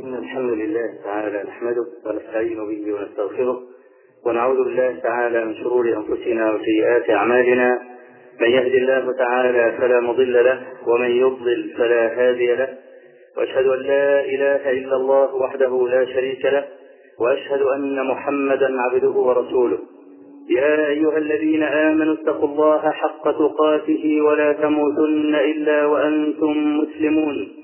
إن الحمد لله تعالى نحمده ونستعين به ونستغفره ونعوذ بالله تعالى من شرور أنفسنا وسيئات أعمالنا. من يهد الله تعالى فلا مضل له ومن يضلل فلا هادي له. وأشهد أن لا إله إلا الله وحده لا شريك له وأشهد أن محمدا عبده ورسوله. يا أيها الذين آمنوا اتقوا الله حق تقاته ولا تموتن إلا وأنتم مسلمون.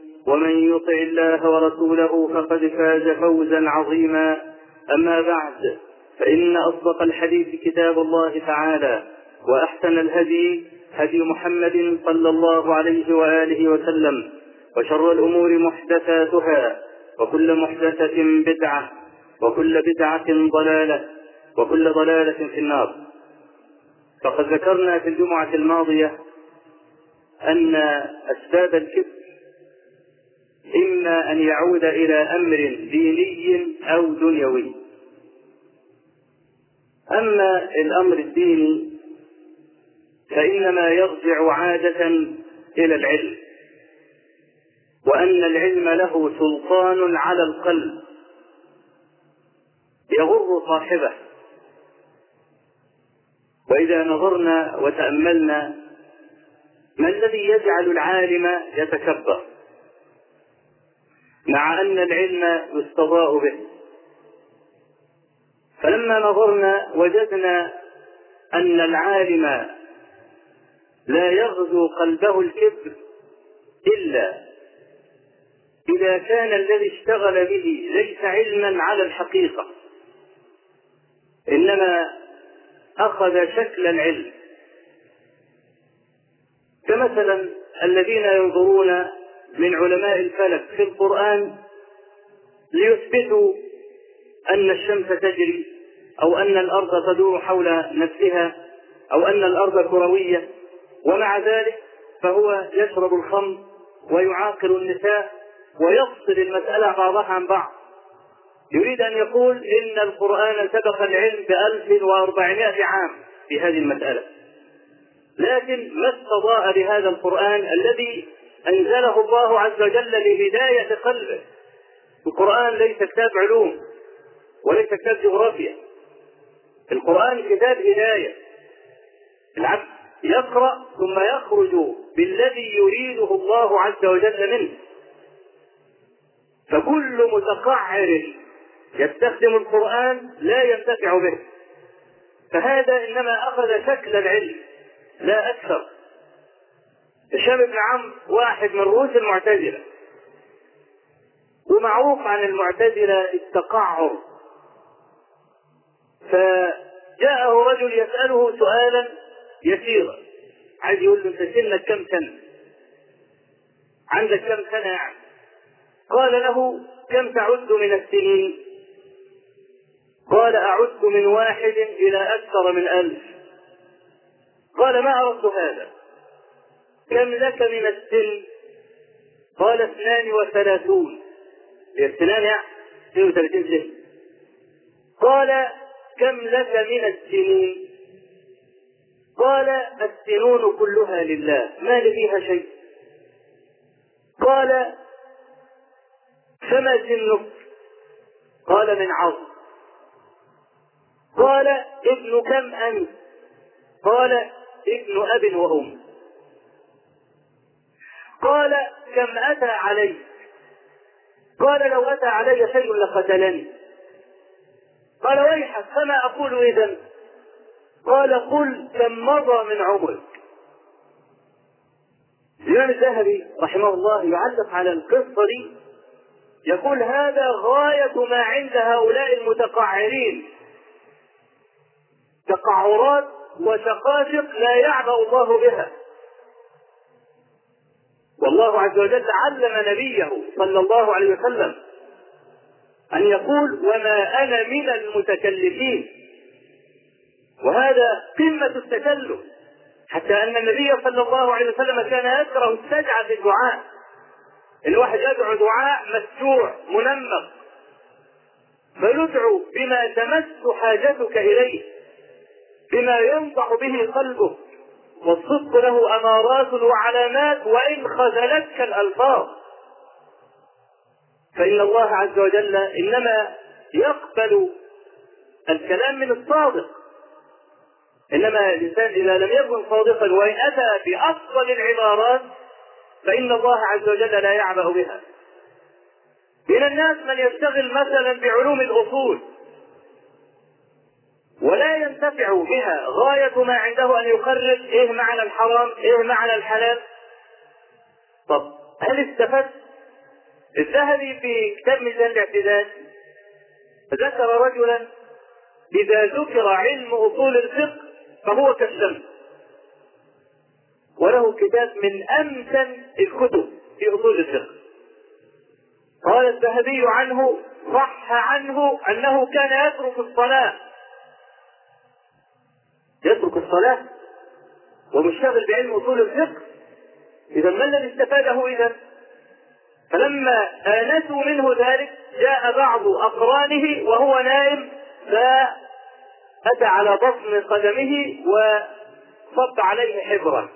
ومن يطع الله ورسوله فقد فاز فوزا عظيما. أما بعد فإن أصدق الحديث كتاب الله تعالى وأحسن الهدي هدي محمد صلى الله عليه وآله وسلم وشر الأمور محدثاتها وكل محدثة بدعة وكل بدعة ضلالة وكل ضلالة في النار. فقد ذكرنا في الجمعة الماضية أن أسباب الكبر إما أن يعود إلى أمر ديني أو دنيوي. أما الأمر الديني فإنما يرجع عادة إلى العلم وأن العلم له سلطان على القلب يغر صاحبه. وإذا نظرنا وتأملنا ما الذي يجعل العالم يتكبر؟ مع أن العلم يستضاء به. فلما نظرنا وجدنا أن العالم لا يغزو قلبه الكبر إلا إذا كان الذي اشتغل به ليس علما على الحقيقة. إنما أخذ شكل العلم. كمثلا الذين ينظرون من علماء الفلك في القرآن ليثبتوا أن الشمس تجري أو أن الأرض تدور حول نفسها أو أن الأرض كروية. ومع ذلك فهو يشرب الخمر ويعاقل النساء ويفصل المسألة بعضها عن بعض. يريد أن يقول إن القرآن سبق العلم بألف وأربعمائة عام في هذه المسألة. لكن ما استضاء بهذا القرآن الذي أنزله الله عز وجل لهداية قلبه. القرآن ليس كتاب علوم وليس كتاب جغرافيا. القرآن كتاب هداية. العبد يقرأ ثم يخرج بالذي يريده الله عز وجل منه. فكل متقعر يستخدم القرآن لا ينتفع به. فهذا إنما أخذ شكل العلم لا أكثر. هشام بن عمرو واحد من رؤوس المعتزلة ومعروف عن المعتزلة التقعر فجاءه رجل يسأله سؤالا يسيرا عايز يقول له أنت سنك كم سنة؟ عندك كم سنة يعني؟ قال له كم تعد من السنين؟ قال أعد من واحد إلى أكثر من ألف قال ما أردت هذا كم لك من السن قال اثنان وثلاثون. اثنان يعني 32 سنة قال كم لك من السنين؟ قال السنون كلها لله ما لي فيها شيء. قال فما سنك؟ قال من عظم. قال ابن كم أنت؟ قال ابن أب وأم. قال كم أتى علي؟ قال لو أتى علي شيء لقتلني. قال ويحك فما أقول إذا؟ قال قل كم مضى من عمرك الإمام الذهبي رحمه الله يعلق على القصة دي يقول هذا غاية ما عند هؤلاء المتقعرين تقعرات وشقاشق لا يعبأ الله بها. والله عز وجل علم نبيه صلى الله عليه وسلم أن يقول وما أنا من المتكلفين. وهذا قمة التكلف حتى أن النبي صلى الله عليه وسلم كان يكره السجع في الدعاء. الواحد يدعو دعاء مسجوع منمق. فيدعو بما تمس حاجتك إليه بما ينضح به قلبك. والصدق له أمارات وعلامات وإن خذلتك الألفاظ. فإن الله عز وجل إنما يقبل الكلام من الصادق. إنما الإنسان إذا لم يكن صادقا وإن أتى بأفضل العبارات فإن الله عز وجل لا يعبأ بها. من الناس من يشتغل مثلا بعلوم الأصول. ولا ينتفع بها غاية ما عنده أن يخرج إيه معنى الحرام إيه معنى الحلال. طب هل استفدت الذهبي في كتاب ميزان الاعتدال ذكر رجلا إذا ذكر علم أصول الفقه فهو كالشمس. وله كتاب من أمتن الكتب في أصول الفقه. قال الذهبي عنه صح عنه أنه كان يترك الصلاة. يترك الصلاة ومشتغل بعلم أصول الفقه. إذا ما الذي استفاده إذا؟ فلما آنسوا منه ذلك جاء بعض أقرانه وهو نائم فأتى على بطن قدمه وصب عليه حبرا.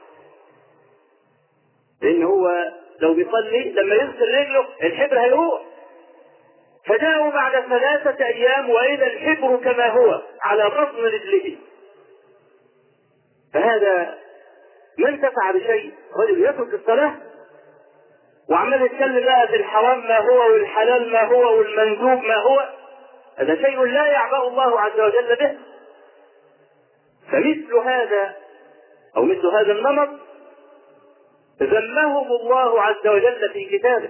لأن هو لو بيصلي لما يغسل رجله الحبر هيروح. فجاءوا بعد ثلاثة أيام وإذا الحبر كما هو على بطن رجله. فهذا ما انتفع بشيء. رجل يترك الصلاة وعمال يتكلم بقى في الحرام ما هو والحلال ما هو والمندوب ما هو هذا شيء لا يعبأ الله عز وجل به. فمثل هذا أو مثل هذا النمط ذمهم الله عز وجل في كتابه.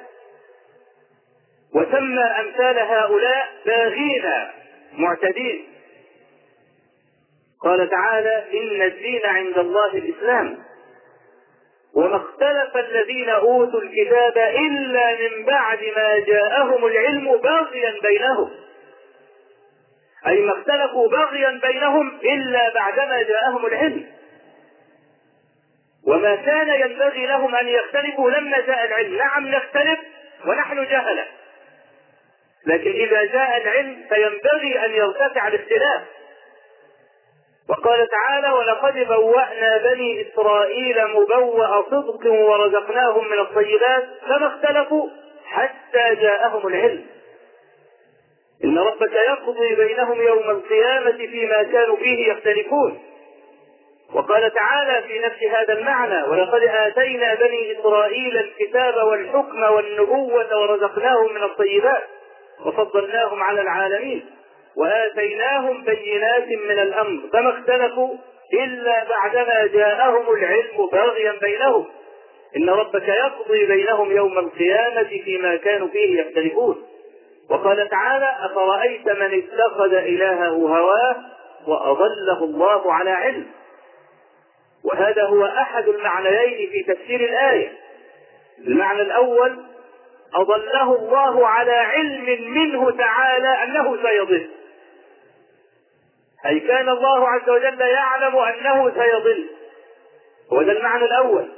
وسمى أمثال هؤلاء باغين معتدين. قال تعالى إن الدين عند الله الإسلام. وما اختلف الذين أوتوا الكتاب إلا من بعد ما جاءهم العلم باغيا بينهم. أي ما اختلفوا بغيا بينهم إلا بعدما جاءهم العلم. وما كان ينبغي لهم أن يختلفوا لما جاء العلم. نعم نختلف ونحن جهلة لكن إذا جاء العلم فينبغي أن يرتفع الاختلاف. وقال تعالى ولقد بوأنا بني إسرائيل مبوأ صدق ورزقناهم من الطيبات فما اختلفوا حتى جاءهم العلم. إن ربك يقضي بينهم يوم القيامة فيما كانوا فيه يختلفون وقال تعالى في نفس هذا المعنى ولقد آتينا بني إسرائيل الكتاب والحكم والنبوة ورزقناهم من الطيبات وفضلناهم على العالمين وآتيناهم بينات من الأمر فما اختلفوا إلا بعدما جاءهم العلم باغيا بينهم. إن ربك يقضي بينهم يوم القيامة فيما كانوا فيه يختلفون. وقال تعالى أفرأيت من اتخذ إلهه هواه وأضله الله على علم؟ وهذا هو أحد المعنيين في تفسير الآية. المعنى الأول أضله الله على علم منه تعالى أنه سيضل. أي كان الله عز وجل يعلم أنه سيضل. وهذا المعنى الأول.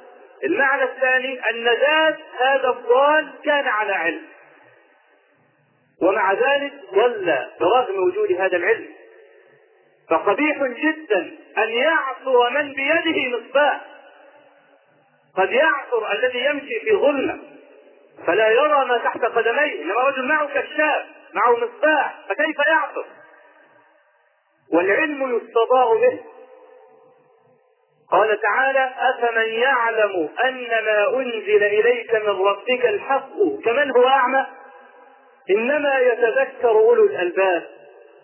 المعنى الثاني أن ذات هذا الضال كان على علم. ومع ذلك ضل برغم وجود هذا العلم. فقبيح جدا أن يعثر من بيده مصباح. قد يعثر الذي يمشي في ظلمة. فلا يرى ما تحت قدميه. إنما رجل معه كشاف معه مصباح فكيف يعثر والعلم يستضاء به قال تعالى أفمن يعلم أن ما أنزل إليك من ربك الحق كمن هو أعمى؟ إنما يتذكر أولو الألباب.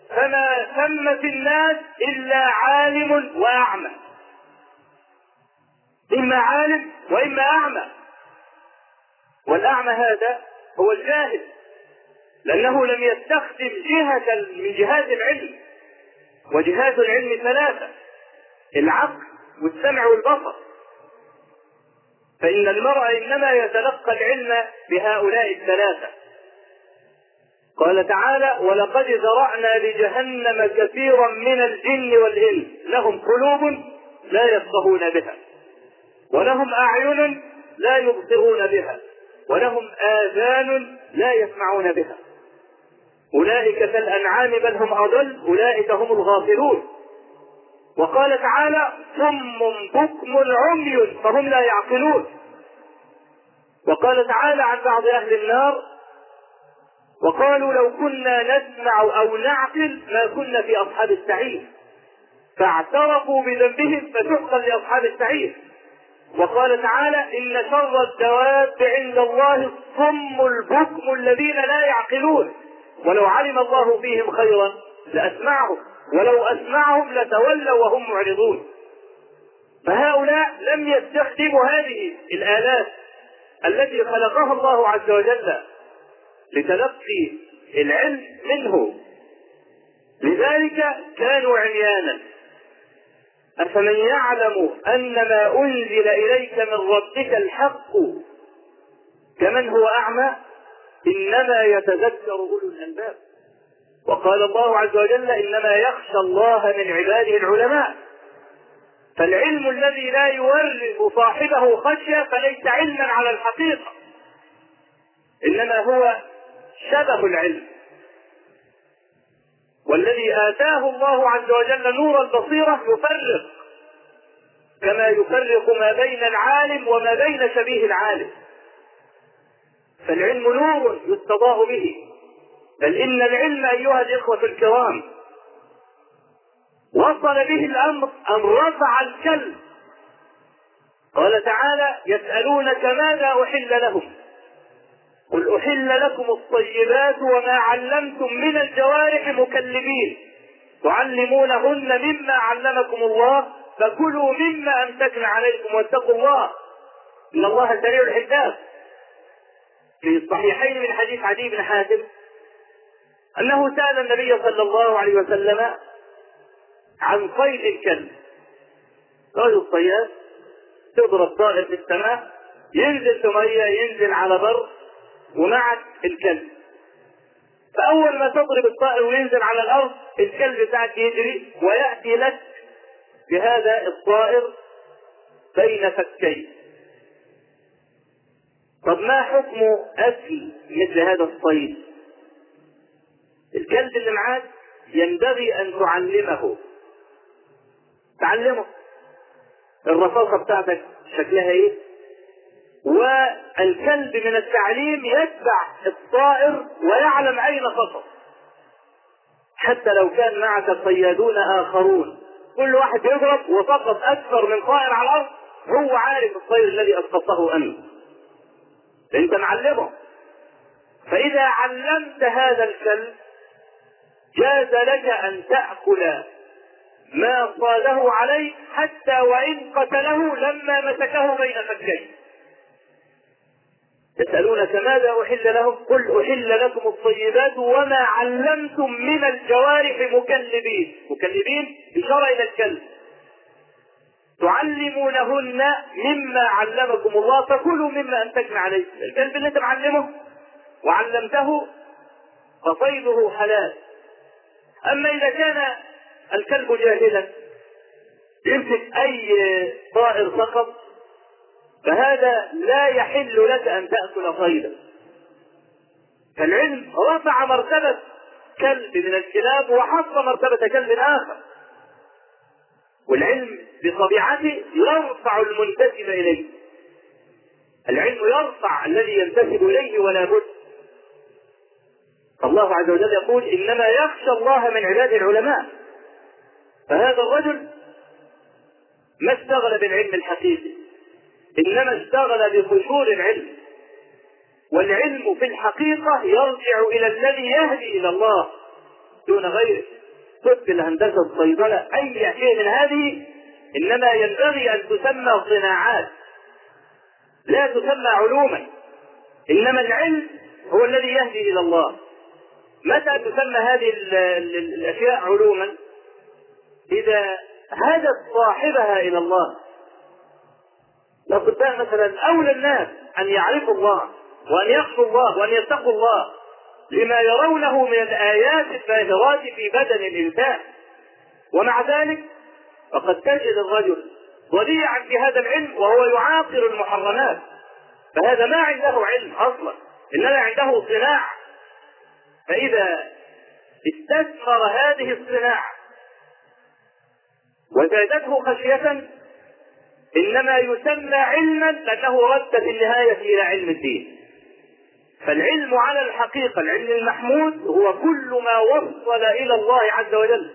فما ثم في الناس إلا عالم وأعمى. إما عالم وإما أعمى. والأعمى هذا هو الجاهل لأنه لم يستخدم جهة من جهات العلم. وجهات العلم ثلاثة العقل والسمع والبصر. فإن المرء إنما يتلقى العلم بهؤلاء الثلاثة. قال تعالى ولقد ذرأنا لجهنم كثيرا من الجن والإنس لهم قلوب لا يفقهون بها ولهم أعين لا يبصرون بها ولهم آذان لا يسمعون بها. أولئك كالأنعام بل هم أضل أولئك هم الغافلون. وقال تعالى صم بكم عمي فهم لا يعقلون. وقال تعالى عن بعض أهل النار وقالوا لو كنا نسمع أو نعقل ما كنا في أصحاب السعير. فاعترفوا بذنبهم فسحقا لأصحاب السعير. وقال تعالى إن شر الدواب عند الله الصم البكم الذين لا يعقلون. ولو علم الله فيهم خيرا لأسمعهم ولو أسمعهم لتولوا وهم معرضون. فهؤلاء لم يستخدموا هذه الآلات التي خلقها الله عز وجل لتلقي العلم منه. لذلك كانوا عميانا. أفمن يعلم أن ما أنزل إليك من ربك الحق كمن هو أعمى؟ إنما يتذكر أولو الألباب. وقال الله عز وجل إنما يخشى الله من عباده العلماء. فالعلم الذي لا يورث صاحبه خشية فليس علما على الحقيقة. إنما هو شبه العلم. والذي آتاه الله عز وجل نور البصيرة يفرق. كما يفرق ما بين العالم وما بين شبيه العالم. فالعلم نور يستضاء به. بل إن العلم أيها الإخوة الكرام وصل به الأمر أن رفع الكلب. قال تعالى يسألونك ماذا أحل لهم؟ قل أحل لكم الطيبات وما علمتم من الجوارح مكلبين. تعلمونهن مما علمكم الله فكلوا مما أمسكن عليكم واتقوا الله. إن الله سريع الحساب. في الصحيحين من حديث عدي بن حاتم أنه سأل النبي صلى الله عليه وسلم عن صيد الكلب. رجل الصياد تضرب طائر في السماء ينزل ميه ينزل على بر ومعك الكلب. فأول ما تضرب الطائر وينزل على الأرض الكلب بتاعك يجري ويأتي لك بهذا الطائر بين فكيه طب ما حكم أكل مثل هذا الصيد؟ الكلب اللي معاك ينبغي أن تعلمه. تعلمه. الرصاصة بتاعتك شكلها إيه؟ والكلب من التعليم يتبع الطائر ويعلم أين خطر حتى لو كان معك صيادون آخرون كل واحد يضرب وسقط أكثر من طائر على الأرض هو عارف الطير الذي أسقطه أنت. انت معلمه. فإذا علمت هذا الكلب جاز لك أن تأكل ما صاده عليه حتى وإن قتله لما مسكه بين فكيه يسألونك ماذا أحل لهم؟ قل أحل لكم الطيبات وما علمتم من الجوارح مكلبين. مكلبين إشارة إلى الكلب. تعلمونهن مما علمكم الله فكلوا مما أنتجنا عليه. الكلب اللي أنت معلمه وعلمته فصيده حلال. أما إذا كان الكلب جاهلا يمسك أي طائر سقط فهذا لا يحل لك أن تأكل صيدا. فالعلم رفع مرتبة كلب من الكلاب وحط مرتبة كلب آخر. والعلم بطبيعته يرفع المنتسب إليه. العلم يرفع الذي ينتسب إليه ولا بد. الله عز وجل يقول إنما يخشى الله من عباده العلماء. فهذا الرجل ما اشتغل بالعلم الحقيقي إنما اشتغل بقشور العلم. والعلم في الحقيقة يرجع إلى الذي يهدي إلى الله دون غيره. طب الهندسة الصيدلة أي شيء من هذه إنما ينبغي أن تسمى صناعات لا تسمى علوما. إنما العلم هو الذي يهدي إلى الله. متى تسمى هذه الأشياء علوما؟ إذا هدت صاحبها إلى الله. الأطباء مثلا أولى الناس أن يعرفوا الله وأن يخشوا الله وأن يتقوا الله لما يرونه من الآيات الباهرات في بدن الإنسان. ومع ذلك فقد تجد الرجل ضليعا في هذا العلم وهو يعاقر المحرمات. فهذا ما عنده علم أصلا إنما عنده صناعة. فإذا استثمر هذه الصناعة وزادته خشية إنما يسمى علما لأنه رد في النهاية إلى علم الدين. فالعلم على الحقيقة العلم المحمود هو كل ما وصل إلى الله عز وجل.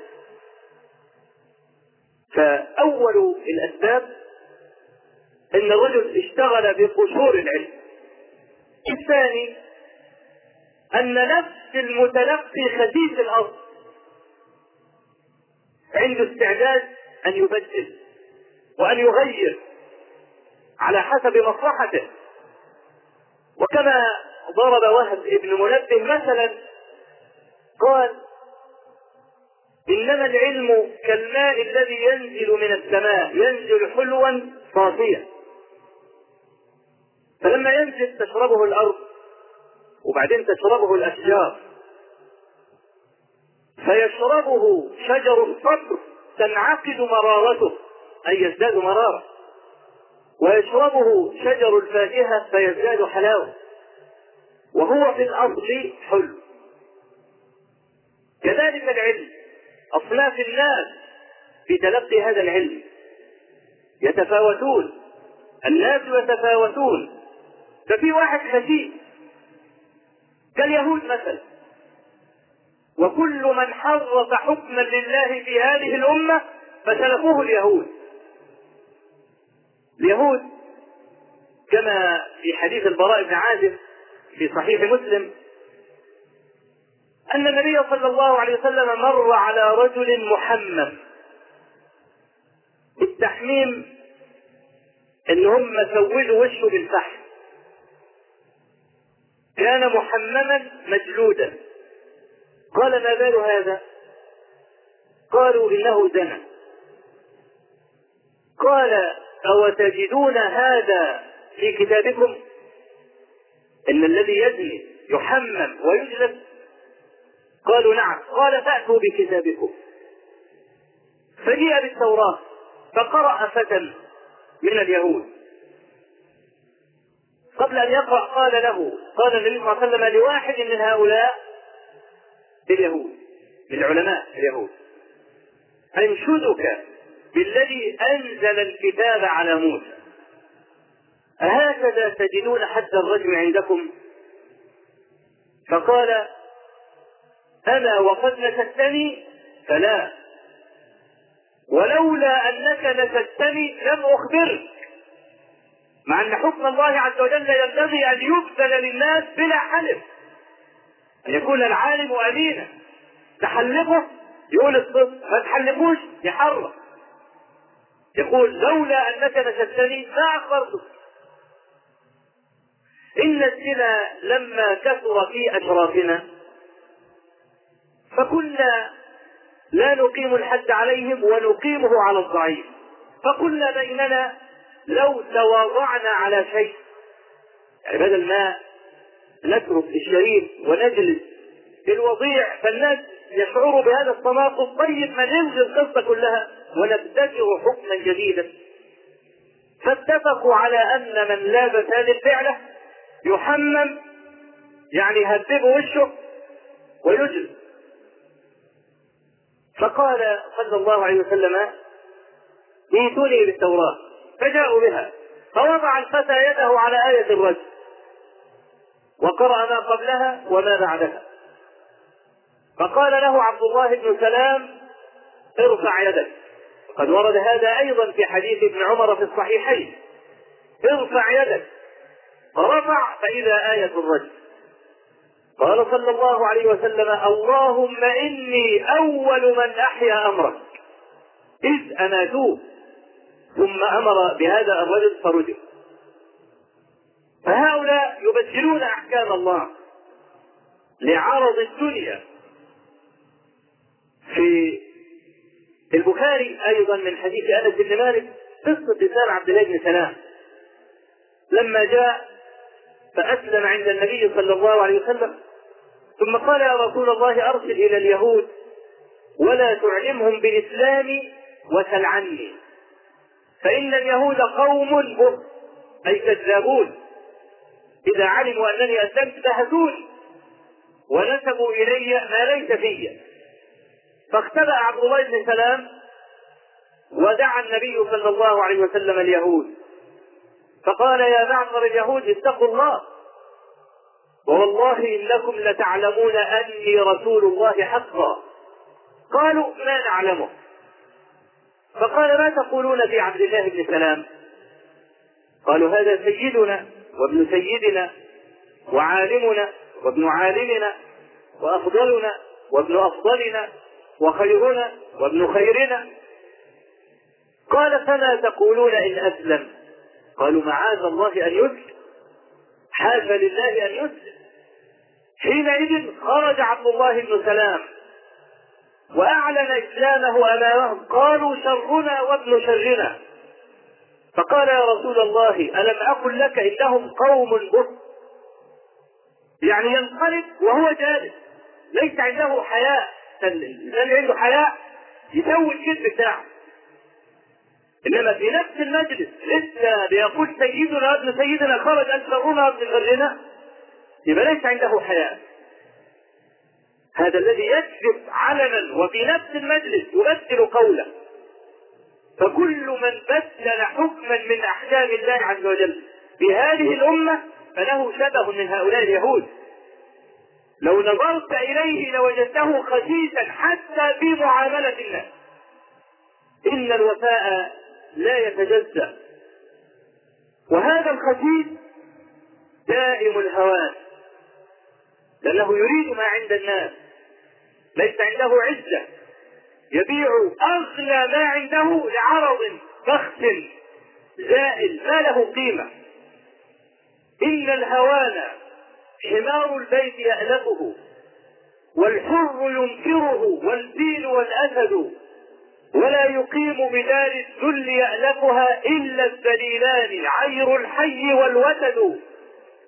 فأول الأسباب أن الرجل اشتغل بقشور العلم. الثاني أن نفس المتلقي خسيس الأرض عنده استعداد أن يبدل وأن يغير على حسب مصلحته. وكما ضرب وهب ابن منبه مثلا قال إنما العلم كالماء الذي ينزل من السماء ينزل حلوا صافيا. فلما ينزل تشربه الأرض وبعدين تشربه الأشجار فيشربه شجر الصبر تنعقد مرارته أي يزداد مرارة. ويشربه شجر الفاكهة فيزداد حلاوة. وهو في الأصل حلو كذلك العلم. أصناف الناس في تلقي هذا العلم. يتفاوتون. الناس يتفاوتون. ففي واحد خسيس كاليهود مثلا. وكل من حرف حكما لله في هذه الأمة فسلفوه اليهود. اليهود كما في حديث البراء بن عازب في صحيح مسلم أن النبي صلى الله عليه وسلم مر على رجل محمم التحميم إن هم سولوا وشه بالفحم. كان محمما مجلودا. قال ما بال هذا؟ قالوا إنه زنى قال أو تجدون هذا في كتابكم؟ إن الذي يزني يحمم ويجلد. قالوا نعم. قال فأتوا بكتابكم. فجيء بالتوراة فقرأ فتى من اليهود. قبل أن يقرأ قال له قال النبي صلى الله عليه وسلم لواحد من هؤلاء اليهود من علماء اليهود. أنشدك بالذي أنزل الكتاب على موسى. أهكذا تجدون حد الرجم عندكم؟ فقال أنا وقد نكستني فلا. ولولا أنك نكستني لم أخبرك. مع أن حكم الله عز وجل ينبغي أن يبذل للناس بلا حلف. أن يكون العالم أمينا. تحلفه؟ يقول الصدق ما تحلفوش؟ يحرم. يقول لولا أنك نكستني ما أخبرتك. إن الزنا لما كثر في أشرافنا فكنا لا نقيم الحد عليهم ونقيمه على الضعيف. فقلنا بيننا لو تواضعنا على شيء. يعني بدل ما نترك الشريف ونجلس في الوضيع فالناس يشعروا بهذا التناقض. طيب ما نلغي القصة كلها؟ ونبتكر حكما جديدا. فاتفقوا على أن من لابس هذه الفعلة يحمم يعني يهذبوا وشه ويجلس فقال صلى الله عليه وسلم ائتوني بالتوراة. فجاءوا بها فوضع الفتى يده على آية الرجل وقرأ ما قبلها وما بعدها. فقال له عبد الله بن سلام ارفع يدك. وقد ورد هذا أيضا في حديث ابن عمر في الصحيحين. ارفع يدك. فرفع فإذا آية الرجل. قال صلى الله عليه وسلم اللهم إني أول من أحيا أمرك. إذ أماتوه. ثم أمر بهذا الرجل فرجع. فهؤلاء يبدلون أحكام الله لعرض الدنيا. في البخاري أيضا من حديث أنس بن مالك قصة لسان عبد الله بن سلام. لما جاء فأسلم عند النبي صلى الله عليه وسلم. ثم قال يا رسول الله أرسل إلى اليهود ولا تعلمهم بإسلامي وسل عني فإن اليهود قوم بر أي كذابون. إذا علموا أنني أسلمت بهتوني ونسبوا إلي ما ليس في. فاختبأ عبد الله بن سلام ودعا النبي صلى الله عليه وسلم اليهود. فقال يا معشر اليهود اتقوا الله. ووالله إنكم لتعلمون أني رسول الله حقا. قالوا ما نعلمه؟ فقال ما تقولون في عبد الله بن سلام؟ قالوا هذا سيدنا وابن سيدنا وعالمنا وابن عالمنا وأفضلنا وابن أفضلنا وخيرنا وابن خيرنا. قال فما تقولون إن أسلم؟ قالوا معاذ الله أن يسلم حاش لله أن يسلم حينئذ خرج عبد الله بن سلام وأعلن إسلامه أمامهم. قالوا شرنا وابن شرنا. فقال يا رسول الله ألم أقل لك إنهم قوم بر؟ يعني ينقلب وهو جالس. ليس عنده حياء الانسان عنده حياء يسوي الكذب بتاعه إنما في نفس المجلس. لسه بيقول سيدنا ابن سيدنا خرج ان شرنا ابن شرنا يبقى ليس عنده حياء هذا الذي يكذب علنا وفي نفس المجلس يبدل قوله. فكل من بدل حكما من أحكام الله عز وجل بهذه الأمة فله شبه من هؤلاء اليهود. لو نظرت إليه لوجدته خسيسا حتى في معاملة الناس إن الوفاء لا يتجزأ. وهذا الخسيس دائم الهوان لأنه يريد ما عند الناس ليس عنده عزة. يبيع اغلى ما عنده لعرض بخس زائل ما له قيمة. إن الهوان حمار البيت يألفه والحر ينكره والدين والأسد ولا يقيم بدار الذل يألفها إلا الذليلان عير الحي والوتد.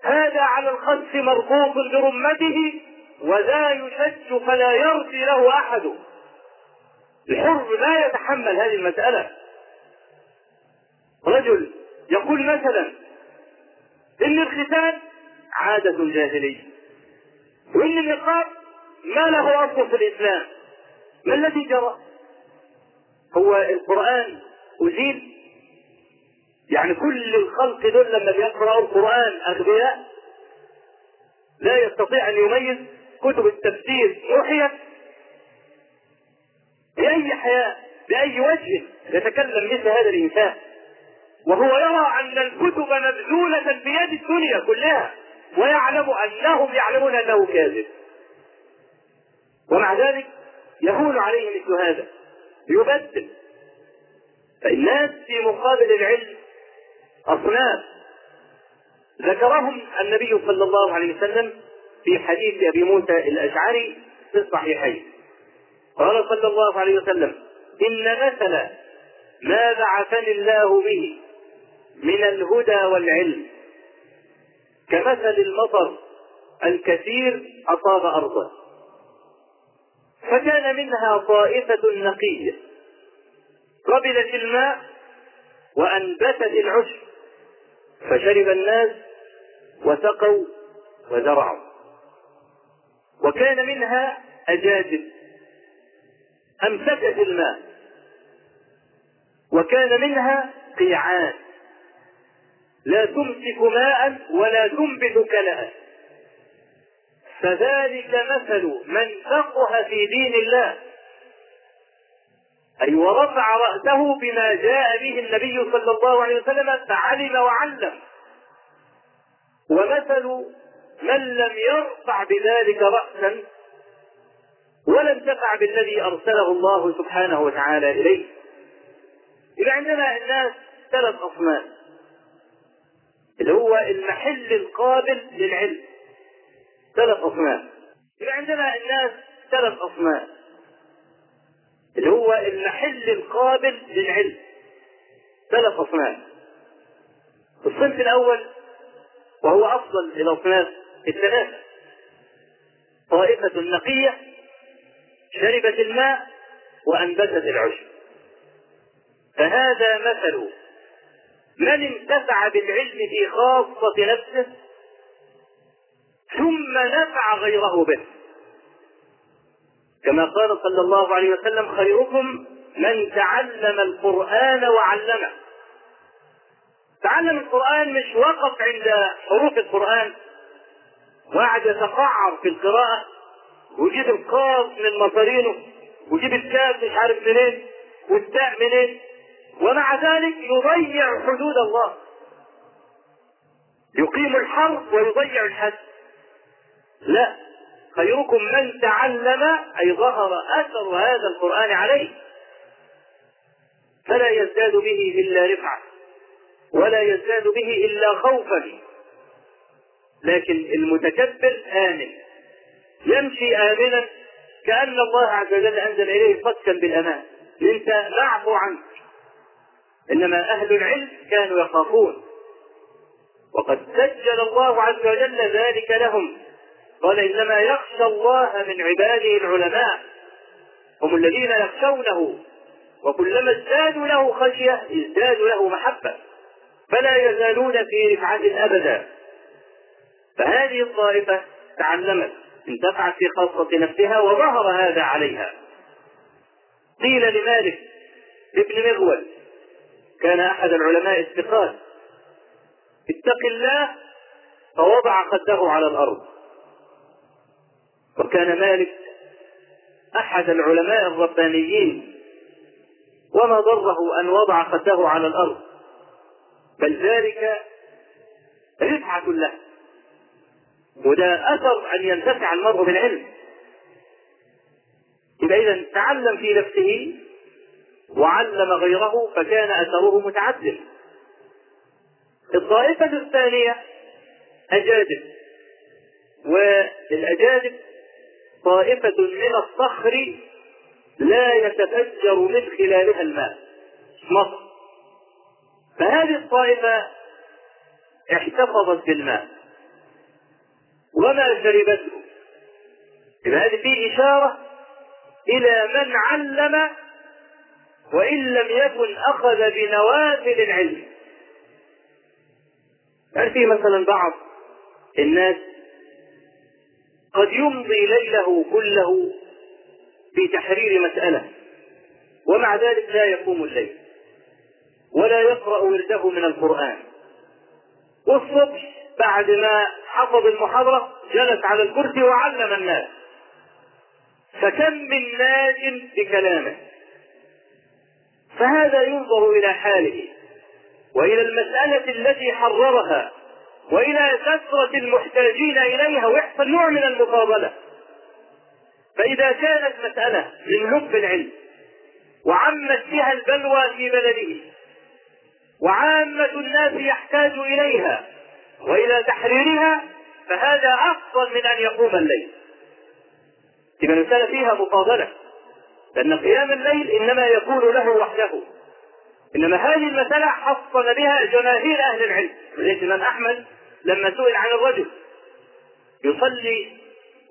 هذا على الخس مربوط برمته وذا يشج فلا يرضي له أحد. الحر لا يتحمل هذه المسألة. رجل يقول مثلا إن الختان عادة جاهلية وإن النقاب ما له أصل في الإسلام. ما الذي جرى؟ هو القرآن أزيل يعني كل الخلق دول لما بيقرأوا القرآن أغبياء لا يستطيع أن يميز كتب التفسير محيت بأي حياة بأي وجه يتكلم مثل هذا الإنسان. وهو يرى أن الكتب مبذولة بيد الدنيا كلها ويعلم أنهم يعلمون أنه كاذب. ومع ذلك يهون عليه مثل هذا. يبدل. فالناس في مقابل العلم أصناف. ذكرهم النبي صلى الله عليه وسلم في حديث أبي موسى الأشعري في الصحيحين. قال صلى الله عليه وسلم إن مثل ما بعثني الله به من الهدى والعلم كمثل المطر الكثير أصاب أرضه. فكان منها طائفة نقية. قبلت الماء وأنبتت العشب فشرب الناس وسقوا وزرعوا. وكان منها أجاجب أمسكت الماء وكان منها قيعان. لا تمسك ماء ولا تنبت كلأ فذلك مثل من فقه في دين الله. أي ورفع رأسه بما جاء به النبي صلى الله عليه وسلم فعلم وعلم. ومثل من لم يرفع بذلك رأسا ولم تفع بالذي أرسله الله سبحانه وتعالى إليه. إذا عندنا الناس ثلاث أصناف. اللي هو المحل القابل للعلم. ثلاث أصناف يبقى عندنا الناس ثلاث أصناف اللي هو المحل القابل للعلم. ثلاث أصناف الصنف الأول وهو أفضل الأصناف الثلاثة. طائفة نقية شربت الماء وأنبتت العشب. فهذا مثل من انتفع بالعلم في خاصة نفسه ثم نفع غيره به. كما قال صلى الله عليه وسلم خيركم من تعلم القرآن وعلمه. تعلم القرآن مش وقف عند حروف القرآن. وقعد يتقعر في القراءة. ويجيب القاف من مصارينه. ويجيب الكاف مش عارف منين. والتاء منين. ومع ذلك يضيع حدود الله. يقيم الحرف ويضيع الحد. لا. خيركم من تعلم أي ظهر أثر هذا القرآن عليه. فلا يزداد به إلا رفعة ولا يزداد به إلا خوفا. لكن المتكبر آمن. يمشي امنا كأن الله عز وجل أنزل إليه صكا بالأمان. أنت معفو عنك. إنما أهل العلم كانوا يخافون. وقد سجل الله عز وجل ذلك لهم. قال إنما يخشى الله من عباده العلماء هم الذين يخشونه وكلما ازدادوا له خشية ازدادوا له محبة فلا يزالون في رفعة أبدا. فهذه الطائفة تعلمت انتفعت في خاصة نفسها وظهر هذا عليها. قيل لمالك ابن مغول كان أحد العلماء الثقات اتق الله فوضع خده على الأرض. وكان مالك أحد العلماء الربانيين وما ضره أن وضع خده على الأرض بل ذلك رفعه له وده أثر أن ينتفع المرء بالعلم. يبقى اذا تعلم في نفسه وعلم غيره فكان أثره متعدد. الطائفة الثانية أجادب والأجادب طائفة من الصخر لا يتفجر من خلالها الماء. مصر. فهذه الطائفة احتفظت بالماء. وما شربته إذا هذه فيه إشارة إلى من علم وإن لم يكن أخذ بنوافل العلم. يعني في مثلا بعض الناس قد يمضي ليله كله في تحرير مسألة ومع ذلك لا يقوم الليل ولا يقرأ ورده من القرآن. والصبح بعد ما حفظ المحاضرة جلس على الكرسي وعلم الناس. فكم من ناج بكلامه. فهذا ينظر إلى حاله وإلى المسألة التي حررها. وإلى كثرة المحتاجين إليها ويحصل نوع من المفاضلة. فإذا كانت مسألة من لب العلم وعمت بها البلوى في بلده وعامة الناس يحتاج إليها وإلى تحريرها فهذا أفضل من أن يقوم الليل. تبقى المسألة فيها مفاضلة لأن قيام الليل إنما يكون له وحده. إنما هذه المسألة حصل بها جماهير أهل العلم ولذلك الإمام أحمد لما سئل عن الرجل يصلي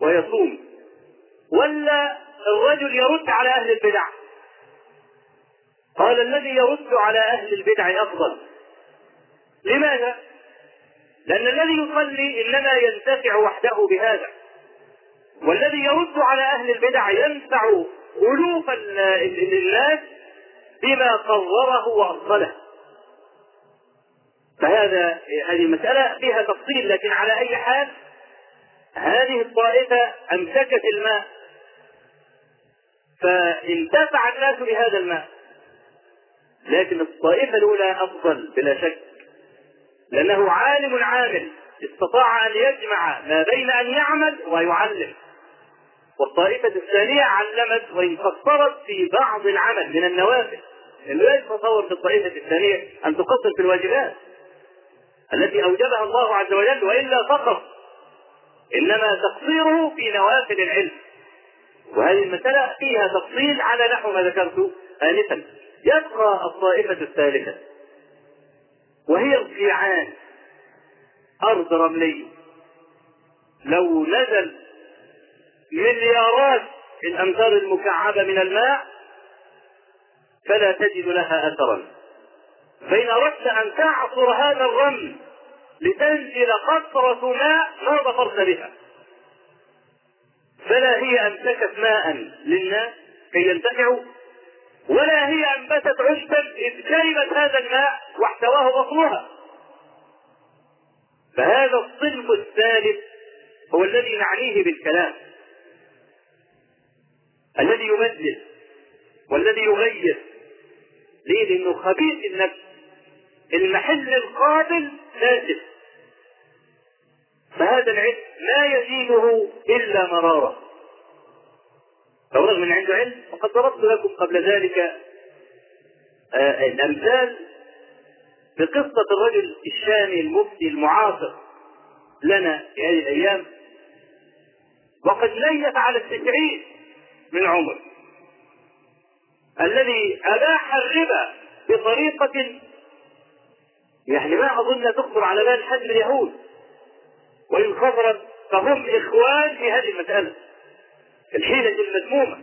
ويصوم ولا الرجل يرد على أهل البدع؟ قال الذي يرد على أهل البدع أفضل. لماذا؟ لأن الذي يصلي إنما ينتفع وحده بهذا. والذي يرد على أهل البدع ينفع ألوف الناس بما قرره وأصله فهذا هذه المسألة فيها تفصيل لكن على أي حال هذه الطائفة أمسكت الماء. فانتفع الناس بهذا الماء. لكن الطائفة الأولى أفضل بلا شك. لأنه عالم عامل استطاع أن يجمع ما بين أن يعمل ويعلم. والطائفة الثانية علمت وإن قصرت في بعض العمل من النوافل اللي لا يتصور في الطائفة الثانية أن تقصر في الواجبات التي أوجبها الله عز وجل وإلا فقط إنما تقصيره في نوافل العلم. وهذه المسألة فيها تفصيل على نحو ما ذكرت آنفا. يبقى الطائفة الثالثة وهي القيعان أرض رملية لو نزل مليارات الأمتار المكعبة من الماء فلا تجد لها أثرا. فإن أردت أن تعصر هذا الرمل لتنزل قطرة ماء ما ظفرت بها. فلا هي أمسكت ماء للناس كي ينتفعوا ولا هي أنبتت عشبا إذ شربت هذا الماء واحتواه بطنها فهذا الصنف الثالث هو الذي نعنيه بالكلام الذي يبدل والذي يغير ليه؟ لأنه خبيث النفس المحل القابل ناسف فهذا العلم لا يزيده إلا مرارة. رغم من عنده علم وقد ضربت لكم قبل ذلك آه الأمثال بقصة الرجل الشامي المفتي المعاصر لنا في هذه الأيام. وقد ليف على التسعين من عمر. الذي أباح الربا بطريقة يعني ما أظن تخطر على بال حد اليهود. وإن خطرت فهم إخوان في هذه المسألة. الحيلة المذمومة.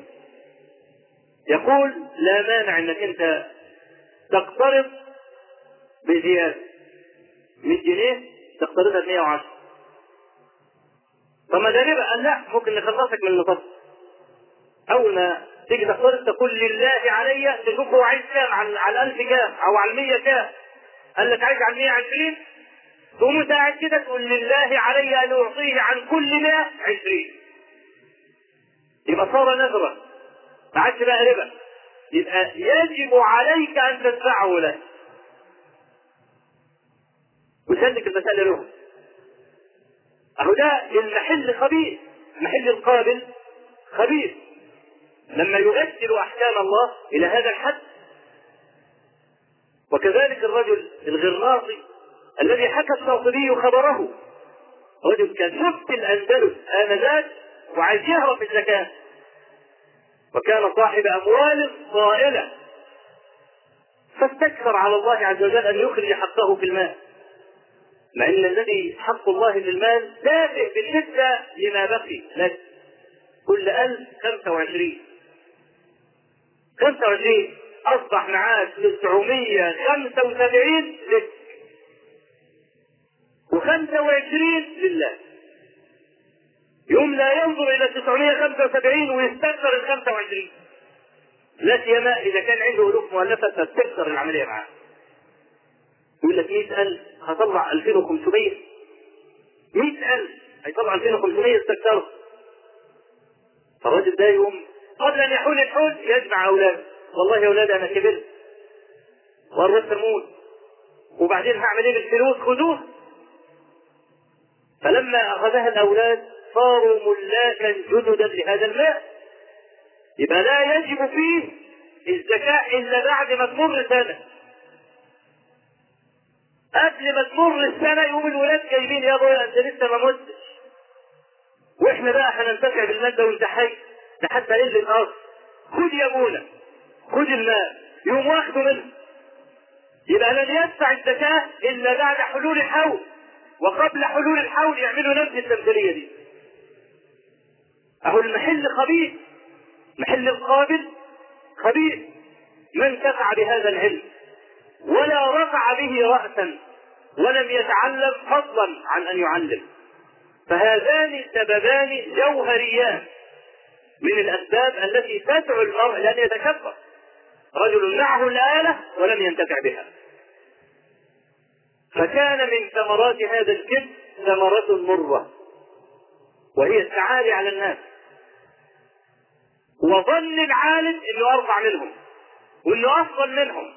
يقول لا مانع أنك أنت تقترض بزيادة. 100 جنيه تقترضها ب 110 طب ما ده ربا قال لا ممكن نخلصك من المطب اول ما تيجي تقترض تقول لله علي تشوف هو عايز كام؟ على على 1000 كام؟ أو على 100 كام؟ قال لك عايز على 120 تقوم انت قاعد كده تقول لله علي أن أعطيه عن كل 100 20 يبقى صار نذرا. ما عادش بقى ربا. يبقى يجب عليك أن تدفعه له. وسلك المسألة له أهو ده المحل خبيث المحل القابل خبيث لما يؤثر أحكام الله إلى هذا الحد. وكذلك الرجل الغرناطي الذي حكى الشاطبي خبره. رجل كان شفت الأندلس انذاك وعايز يهرب الزكاة. وكان صاحب أموال طائله فاستكثر على الله عز وجل أن يخرج حقه في المال. مع إن الذي حق الله للمال دافع بالنسبة لما بقي. لك كل ألف خمسة وعشرين. خمسة وعشرين أصبح معاك تسعمية خمسة وسبعين لك. وخمسة وعشرين لله. يوم لا ينظر إلى 975 ويستكثر ال 25 لا سيما إذا كان عنده ألوف مؤلفة فتكثر العملية معاه يقول لك 100000 هطلع 2500 100000 هيطلع 2500 استكثروا فالراجل ده يقوم قبل أن يحول الحول يجمع أولاده. والله يا أولاد أنا كبرت. وقربت أموت وبعدين هعمل إيه بالفلوس؟ خذوه. فلما أخذها الأولاد صاروا ملاكا جددا لهذا الماء. يبقى لا يجب فيه الزكاة إلا بعد ما تمر سنة. قبل ما تمر السنة يقوم الولاد جايبين يا أبويا أنت لسه ما متش. وإحنا بقى هننتفع بالمادة وأنت حي ده حتى قل الأرض. خد يا أبونا خد الماء يقوم واخده منه. يبقى لن يدفع الزكاة إلا بعد حلول الحول. وقبل حلول الحول يعملوا نفس التمثيلية دي. أهو المحل خبيث محل القابل خبيث. من كفع بهذا العلم؟ ولا رفع به رأسا ولم يتعلم فضلا عن أن يعلم. فهذان سببان جوهريان. من الأسباب التي تدعو المرء لأن يتكبر. رجل معه الآلة ولم ينتفع بها. فكان من ثمرات هذا الكذب ثمرة مرة وهي التعالي على الناس. وظن العالم إنه أرفع منهم وإنه أفضل منهم.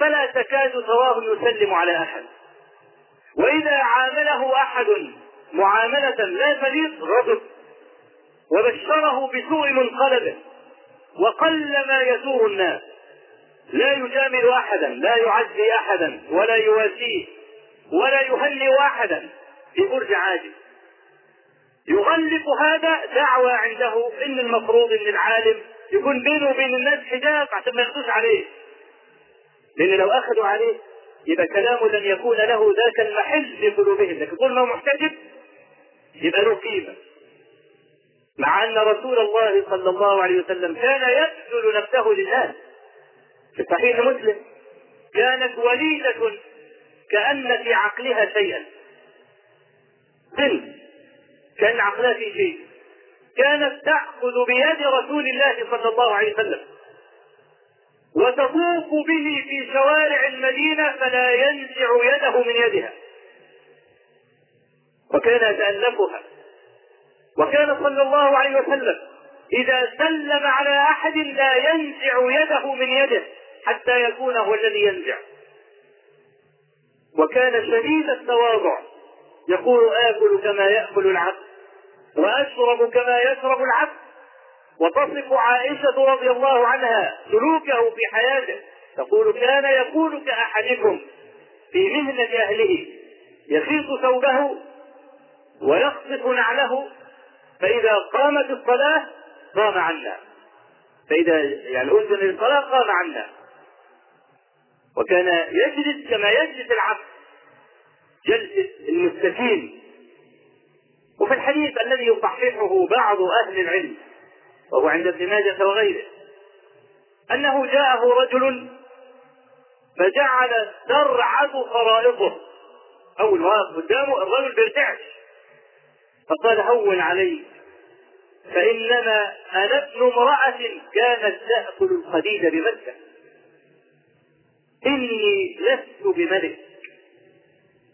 فلا تكاد تراه يسلم على أحد. وإذا عامله أحد معاملة لا تليق غضب وبشره بسوء منقلبه وقل ما يزور الناس. لا يجامل أحدا لا يعزي أحدا ولا يواسيه ولا يهنئ أحدا. في برج عاجل يغلق هذا دعوى عنده إن المفروض إن العالم يكون بينه وبين الناس حجاب عشان ما ياخدوش عليه. لأن لو أخذوا عليه يبقى كلامه لن يكون له ذاك المحل في قلوبهم لكن طول ما هو محتجب يبقى له قيمة. مع أن رسول الله صلى الله عليه وسلم كان يبذل نفسه للناس. في صحيح مسلم كانت وليدة كأن في عقلها شيئا. بنت كان عقلها في شيء. كانت تأخذ بيد رسول الله صلى الله عليه وسلم. وتطوف به في شوارع المدينة فلا ينزع يده من يدها. وكان يتألفها. وكان صلى الله عليه وسلم إذا سلم على أحد لا ينزع يده من يده حتى يكون هو الذي ينزع. وكان شديد التواضع. يقول آكل كما يأكل العبد وأشرب كما يشرب العبد. وتصف عائشة رضي الله عنها سلوكه في حياته. تقول كان يكون كأحدكم في مهنة أهله. يخيط ثوبه ويخصف نعله. فإذا قامت الصلاة قام عنا. فإذا يعني أذن للصلاة قام عنا. وكان يجلس كما يجلس العبد. جلسة المستكين. وفي الحديث الذي يصححه بعض أهل العلم وهو عند ابن ماجه وغيره أنه جاءه رجل فجعل ترعد خرائطه. أول ما قدامه الرجل بيرتعش فقال هون علي. فإنما أنا ابن امرأة كانت تأكل الخديد بمكة. إني لست بملك.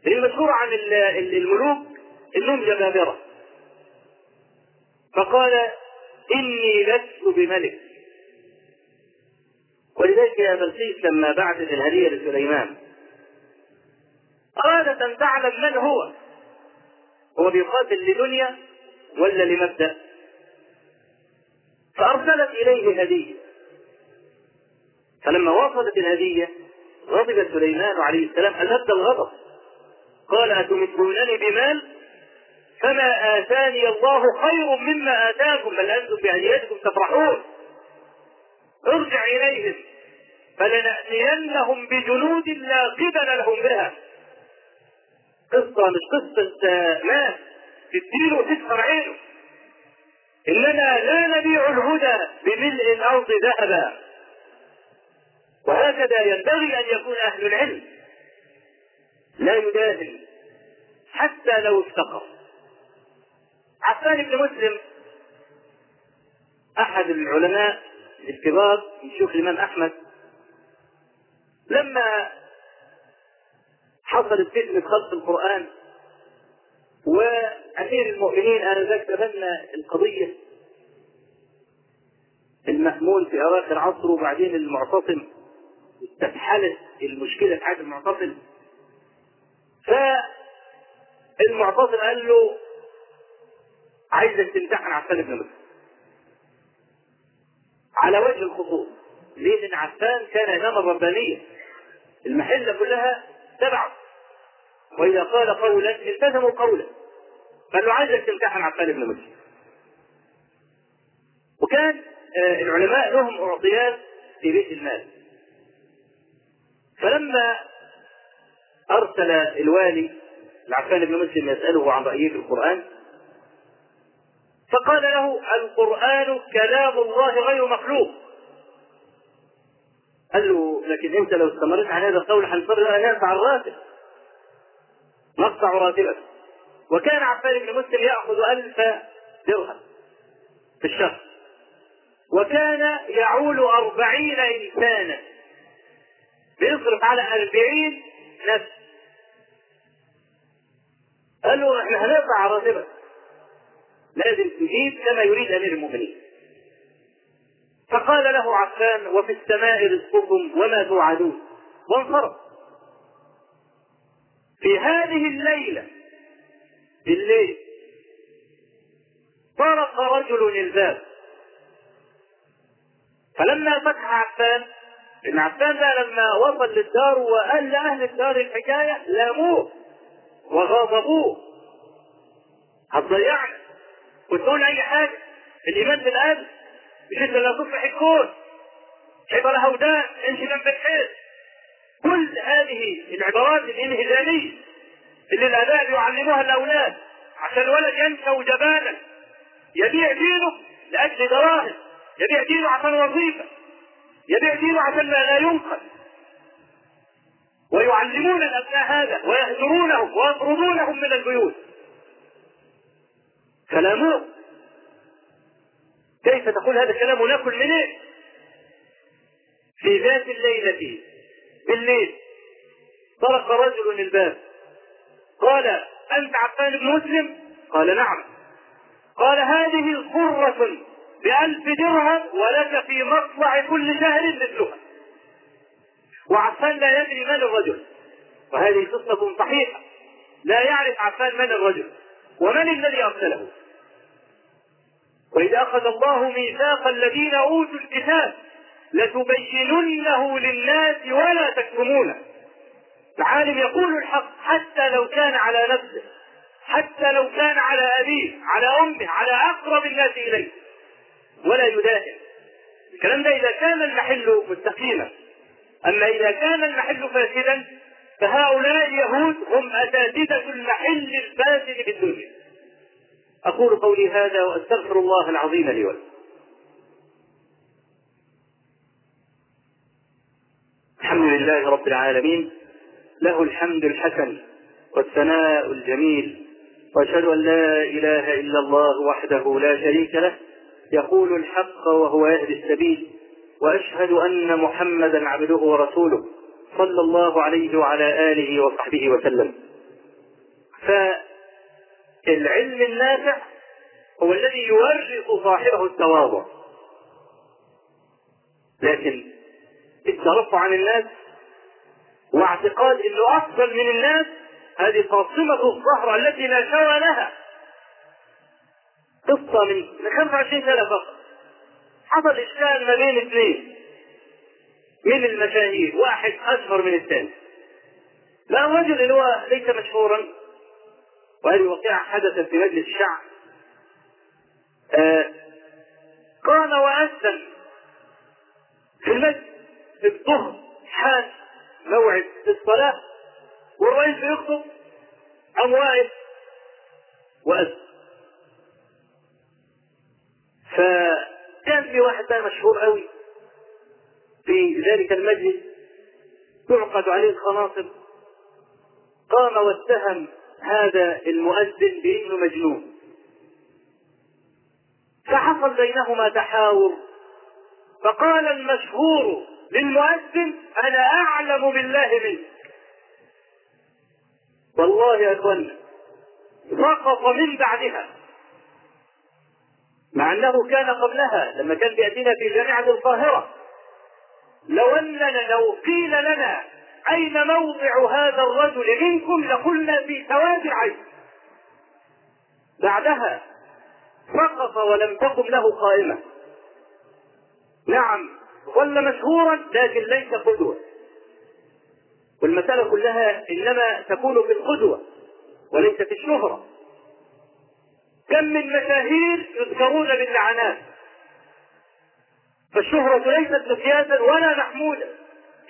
المشهور عن الملوك إنهم جبابرة. فقال إني لست بملك. ولذلك يا بلقيس لما بعثت الهدية لسليمان أرادت أن تعلم من هو. هو بيقاتل لدنيا ولا لمبدأ؟ فأرسلت إليه هدية. فلما وصلت الهدية غضب سليمان عليه السلام أشد الغضب. قال أتمدونني بمال؟ فما آتاني الله خير مما آتاكم بل أنتم بهديتكم تفرحون. ارجع إليهم فلنأتينهم بجنود لا قبل لهم بها. قصة مش قصة ماس تديله وتكسر عينه. إننا لا نبيع الهدى بملء الأرض ذهبا. وهكذا ينبغي أن يكون أهل العلم. لا يداهن. حتى لو افتقر. عفان بن مسلم أحد العلماء الكبار شيوخ الإمام أحمد لما حصلت فتنة خلق القرآن. وأمير المؤمنين آنذاك تبنى القضية. المأمون في أواخر عصره وبعدين المعتصم. استفحلت المشكلة في حياة المعتصم. فالمعتصم قال له عايزك تمتحن عفان بن مسلم. على وجه الخصوص ليه؟ لأن عفان كان إماما ربانيا المحلة كلها تبعه. وإذا قال قولا التزموا قولا. قال له عايزك تمتحن عفان بن مسلم. وكان العلماء لهم أعطيات في بيت المال. فلما أرسل الوالي لعفان بن مسلم يسأله عن رأيه في القرآن فقال له القرآن كلام الله غير مخلوق. قال له لكن انت لو استمرت على هذا القول ان ندفع الراتب. نقطع راتبك. وكان عفان بن مسلم يأخذ ألف درهم في الشهر. وكان يعول أربعين إنسانا. بيصرف على أربعين نفس. قال له إحنا هنقطع راتبك. لازم تجيب كما يريد أمير المؤمنين. فقال له عفان وفي السماء رزقكم وما توعدون. وانصرف في هذه الليلة بالليل طرق رجل الباب فلما فتح عفان إن عفان ده لما وصل للدار وقال لأهل الدار الحكاية لاموه وغاضبوه. هتضيعنا وتقول أي حاجة؟ الايمان بالقلب انت اللي هتصلح الكون. ودان امشي جنب الحيط كل هذه العبارات الانهزاميه اللي الاباء بيعلموها الأولاد. عشان الولد ينشا جبانا. يبيع دينه لأجل دراهم. يبيع دينه عشان وظيفة. يبيع دينه عشان لا ينقل. ويعلمون الأبناء هذا ويهجرونهم ويطردونهم من البيوت. كلامه كيف تقول هذا الكلام وناكل منين؟ في ذات الليلة بالليل طرق رجل الباب. قال أنت عفان بن مسلم؟ قال نعم. قال هذه قرة بألف درهم ولك في مطلع كل شهر مثلها. وعفان لا يدري من الرجل. وهذه قصة صحيحة. لا يعرف عفان من الرجل. ومن الذي أرسله؟ وإذا أخذ الله ميثاق الذين أوتوا الكتاب لتبيننه للناس ولا تكتمونه. العالم يقول الحق حتى لو كان على نفسه حتى لو كان على أبيه على أمه على أقرب الناس إليه. ولا يداهن. الكلام ده إذا كان المحل مستقيما. أما إذا كان المحل فاسدا فهؤلاء اليهود هم أساتذة المحل الفاسد في الدنيا. أقول قولي هذا وأستغفر الله العظيم لي ولكم. الحمد لله رب العالمين. له الحمد الحسن والثناء الجميل. وأشهد أن لا إله إلا الله وحده لا شريك له. يقول الحق وهو يهدي السبيل. وأشهد أن محمدا عبده ورسوله صلى الله عليه وعلى آله وصحبه وسلم. فالعلم النافع هو الذي يورث صاحبه التواضع. لكن الترفع عن الناس واعتقاد إنه أفضل من الناس هذه قاصمة الظهر التي لا شوى لها. قصة من 25 سنة فقط. حصل إشكال ما بين اثنين من المشاهير واحد أشهر من الثاني. لا الرجل اللي هو ليس مشهورا وهذه وقيعة حدثت في مجلس الشعب؟ آه قام وأذن في المسجد في الظهر حال موعد الصلاة والرئيس بيخطب قام واقف وأذن فكان في واحد بقى مشهور قوي في ذلك المجلس تعقد عليه الخناصر قام واتهم هذا المؤذن بانه مجنون. فحصل بينهما تحاور. فقال المشهور للمؤذن أنا أعلم بالله منك. والله يا اخوانا سقط من بعدها. مع أنه كان قبلها لما كان بيأتينا في جامعة القاهرة. لو أننا لو قيل لنا أين موضع هذا الرجل منكم لقلنا في سواد العين بعدها سقط ولم تقم له قائمة. نعم ظل مشهورا لكن ليس قدوة. والمسألة كلها إنما تكون في القدوة وليس في الشهرة. كم من مشاهير يذكرون باللعنات؟ فالشهرة ليست مقياسا ولا محمودا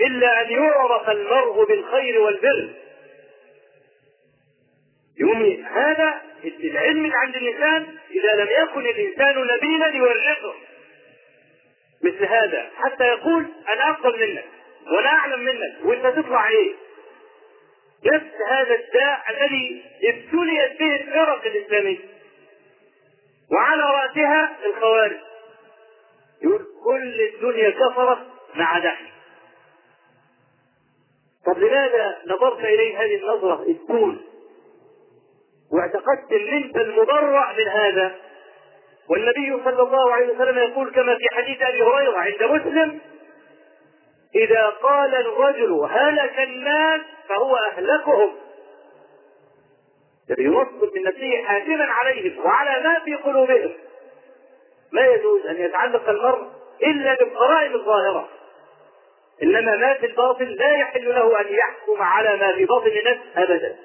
إلا أن يعرف المرء بالخير والبر. يومي هذا العلم اللي عند الإنسان إذا لم يكن الإنسان نبيلا يورثه. مثل هذا حتى يقول أنا أفضل منك وأنا أعلم منك وأنت تطلع إيه نفس هذا الداء الذي ابتليت به الفرق الإسلامية. وعلى رأسها الخوارج. يقول كل الدنيا كفرت ما عدا طب لماذا نظرت إليه هذه النظرة؟ السول واعتقدت إن أنت المبرع من هذا. والنبي صلى الله عليه وسلم يقول كما في حديث أبي هريرة عند مسلم إذا قال الرجل هلك الناس فهو أهلكهم. ينصب من نفسه حاكما عليهم وعلى ما في قلوبهم. ما يجوز أن يتعلق المرء إلا بالقرائن الظاهرة. إنما ما في الباطن لا يحل له أن يحكم على ما في باطن الناس ابدا.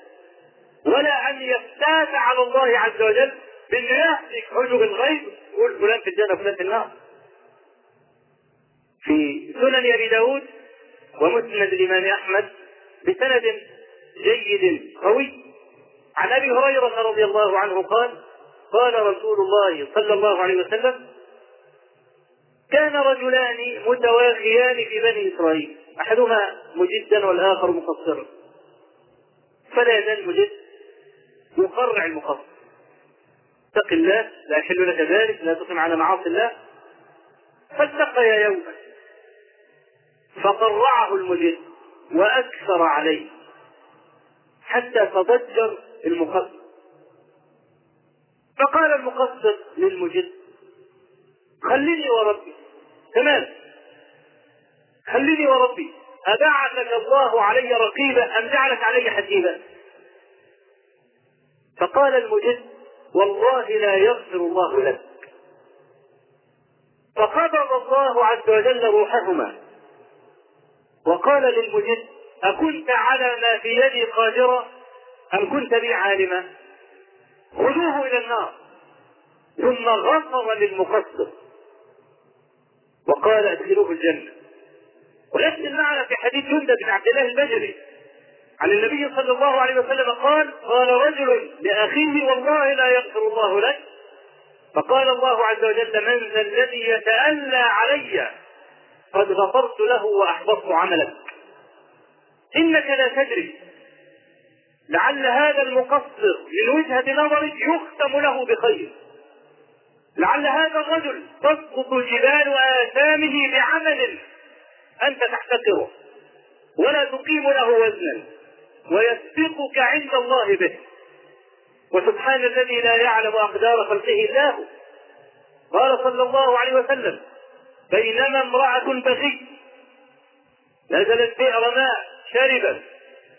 ولا أن يفتات على الله عز وجل بانه يهتك حجب الغيب. يقول فلان في الجنة فلان في النار. في سنن أبي داود ومسند الإمام أحمد بسند جيد قوي. عن أبي هريرة رضي الله عنه قال قال رسول الله صلى الله عليه وسلم كان رجلان متواخيان في بني إسرائيل. أحدهما مجدا والآخر مقصرا. فلا يزال مجد يقرع المقصر. اتق الله لا يحل لك ذلك لا تقم على معاصي الله. فالتقيا يوما فقرعه المجد وأكثر عليه. حتى تضجر المقصر. فقال المقصر للمجد خليني وربي. تمام. خليني وربي أبعثك الله علي رقيبا أم جعلك علي حسيبا فقال المجد والله لا يغفر الله لك. فقبض الله عز وجل روحهما. وقال للمجد أكنت على ما في يدي قادرا؟ أم كنت بي عالما؟ خذوه إلى النار. ثم غفر للمقصر. وقال ادخلوه الجنة. ونفس المعنى في حديث جندة بن عبد الله البجري عن النبي صلى الله عليه وسلم قال قال رجل لأخيه والله لا يغفر الله لك. فقال الله عز وجل من ذا الذي يتألى علي قد غفرت له وأحبطت عملك. إنك لا تدري لعل هذا المقصر من وجهة نظرك يختم له بخير. لعل هذا الرجل تسقط جبال آثامه بعمل أنت تحتقره. ولا تقيم له وزنا. ويسبقك عند الله به. وسبحان الذي لا يعلم أقدار خلقه إلا هو. قال صلى الله عليه وسلم بينما امرأة بغي. نزلت بئر ماء شربت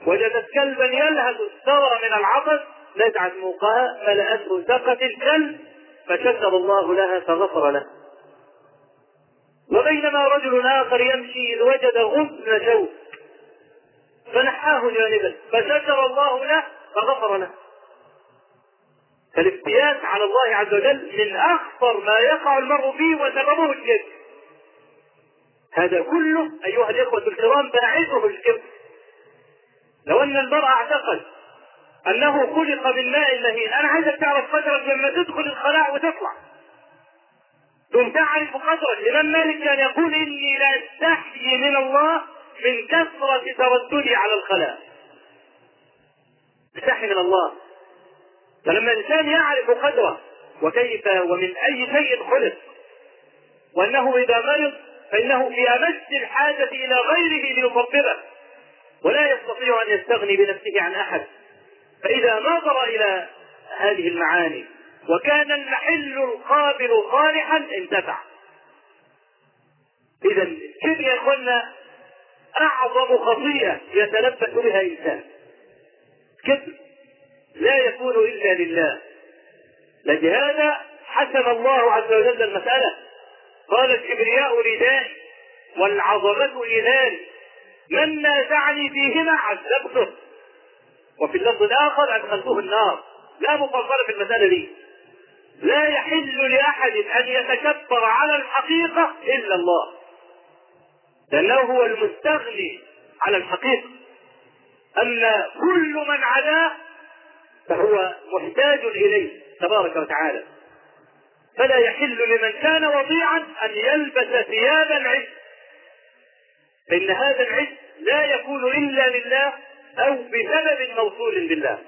وجدت كلبا يلهث الثرى من العطش. نزعت موقها ملأته سقت الكلب. فشكر الله لها فغفر له. وبينما رجل آخر يمشي إذ وجد غصن شوك فنحاه جانبا فشكر الله له فغفر له. فالافتيات على الله عز وجل من أخطر ما يقع المرء فيه وسببه الشرك هذا كله أيها الإخوة الكرام باعثه الشرك لو أن المرء اعتقد أنه خلق من ماء مهين أنا عايزك تعرف قدرك لما تدخل الخلاء وتطلع. ثم تعرف قدرك. الإمام مالك كان يقول إني لا أستحيي من الله من كثرة ترددي على الخلاء. أستحي من الله. فلما الإنسان يعرف قدره وكيف ومن أي شيء خلق وأنه إذا مرض فإنه في أمس الحاجة إلى غيره ليطببه ولا يستطيع أن يستغني بنفسه عن أحد. فإذا نظر إلى هذه المعاني وكان المحل القابل صالحا انتفع. إذا كيف يا إخوانا أعظم خطيئة يتلبس بها إنسان. كذب لا يكون إلا لله. لهذا حسب الله عز وجل المسألة. قال الكبرياء ردائي والعظمة إذاري من نازعني فيهما عذبته. وفي اللفظ الآخر أدخلته النار. لا مفصلة في المسألة دي لا يحل لأحد أن يتكبر على الحقيقة إلا الله. لأنه هو المستغني على الحقيقة. أما كل من عداه فهو محتاج إليه تبارك وتعالى. فلا يحل لمن كان وضيعا أن يلبس ثياب العز. فإن هذا العز لا يكون إلا لله أو بسبب موصول بالله.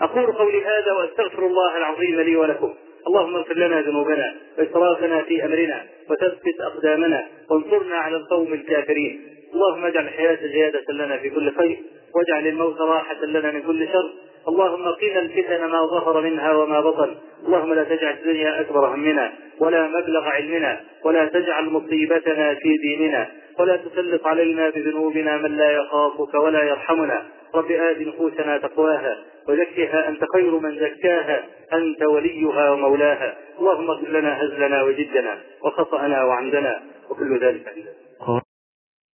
أقول قولي هذا وأستغفر الله العظيم لي ولكم. اللهم اغفر لنا ذنوبنا وإسرافنا في أمرنا وثبت أقدامنا وانصرنا على القوم الكافرين. اللهم اجعل الحياة زيادة لنا في كل خير واجعل الموت راحة لنا من كل شر. اللهم قنا الفتن ما ظهر منها وما بطن. اللهم لا تجعل الدنيا أكبر همنا ولا مبلغ علمنا ولا تجعل مصيبتنا في ديننا ولا تسلط علينا بذنوبنا من لا يخافك ولا يرحمنا. رب آت نفوسنا تقواها وزكها أنت خير من زكاها أنت وليها ومولاها. اللهم اغفر لنا هزلنا وجدنا وخطأنا وعمدنا وكل ذلك عندنا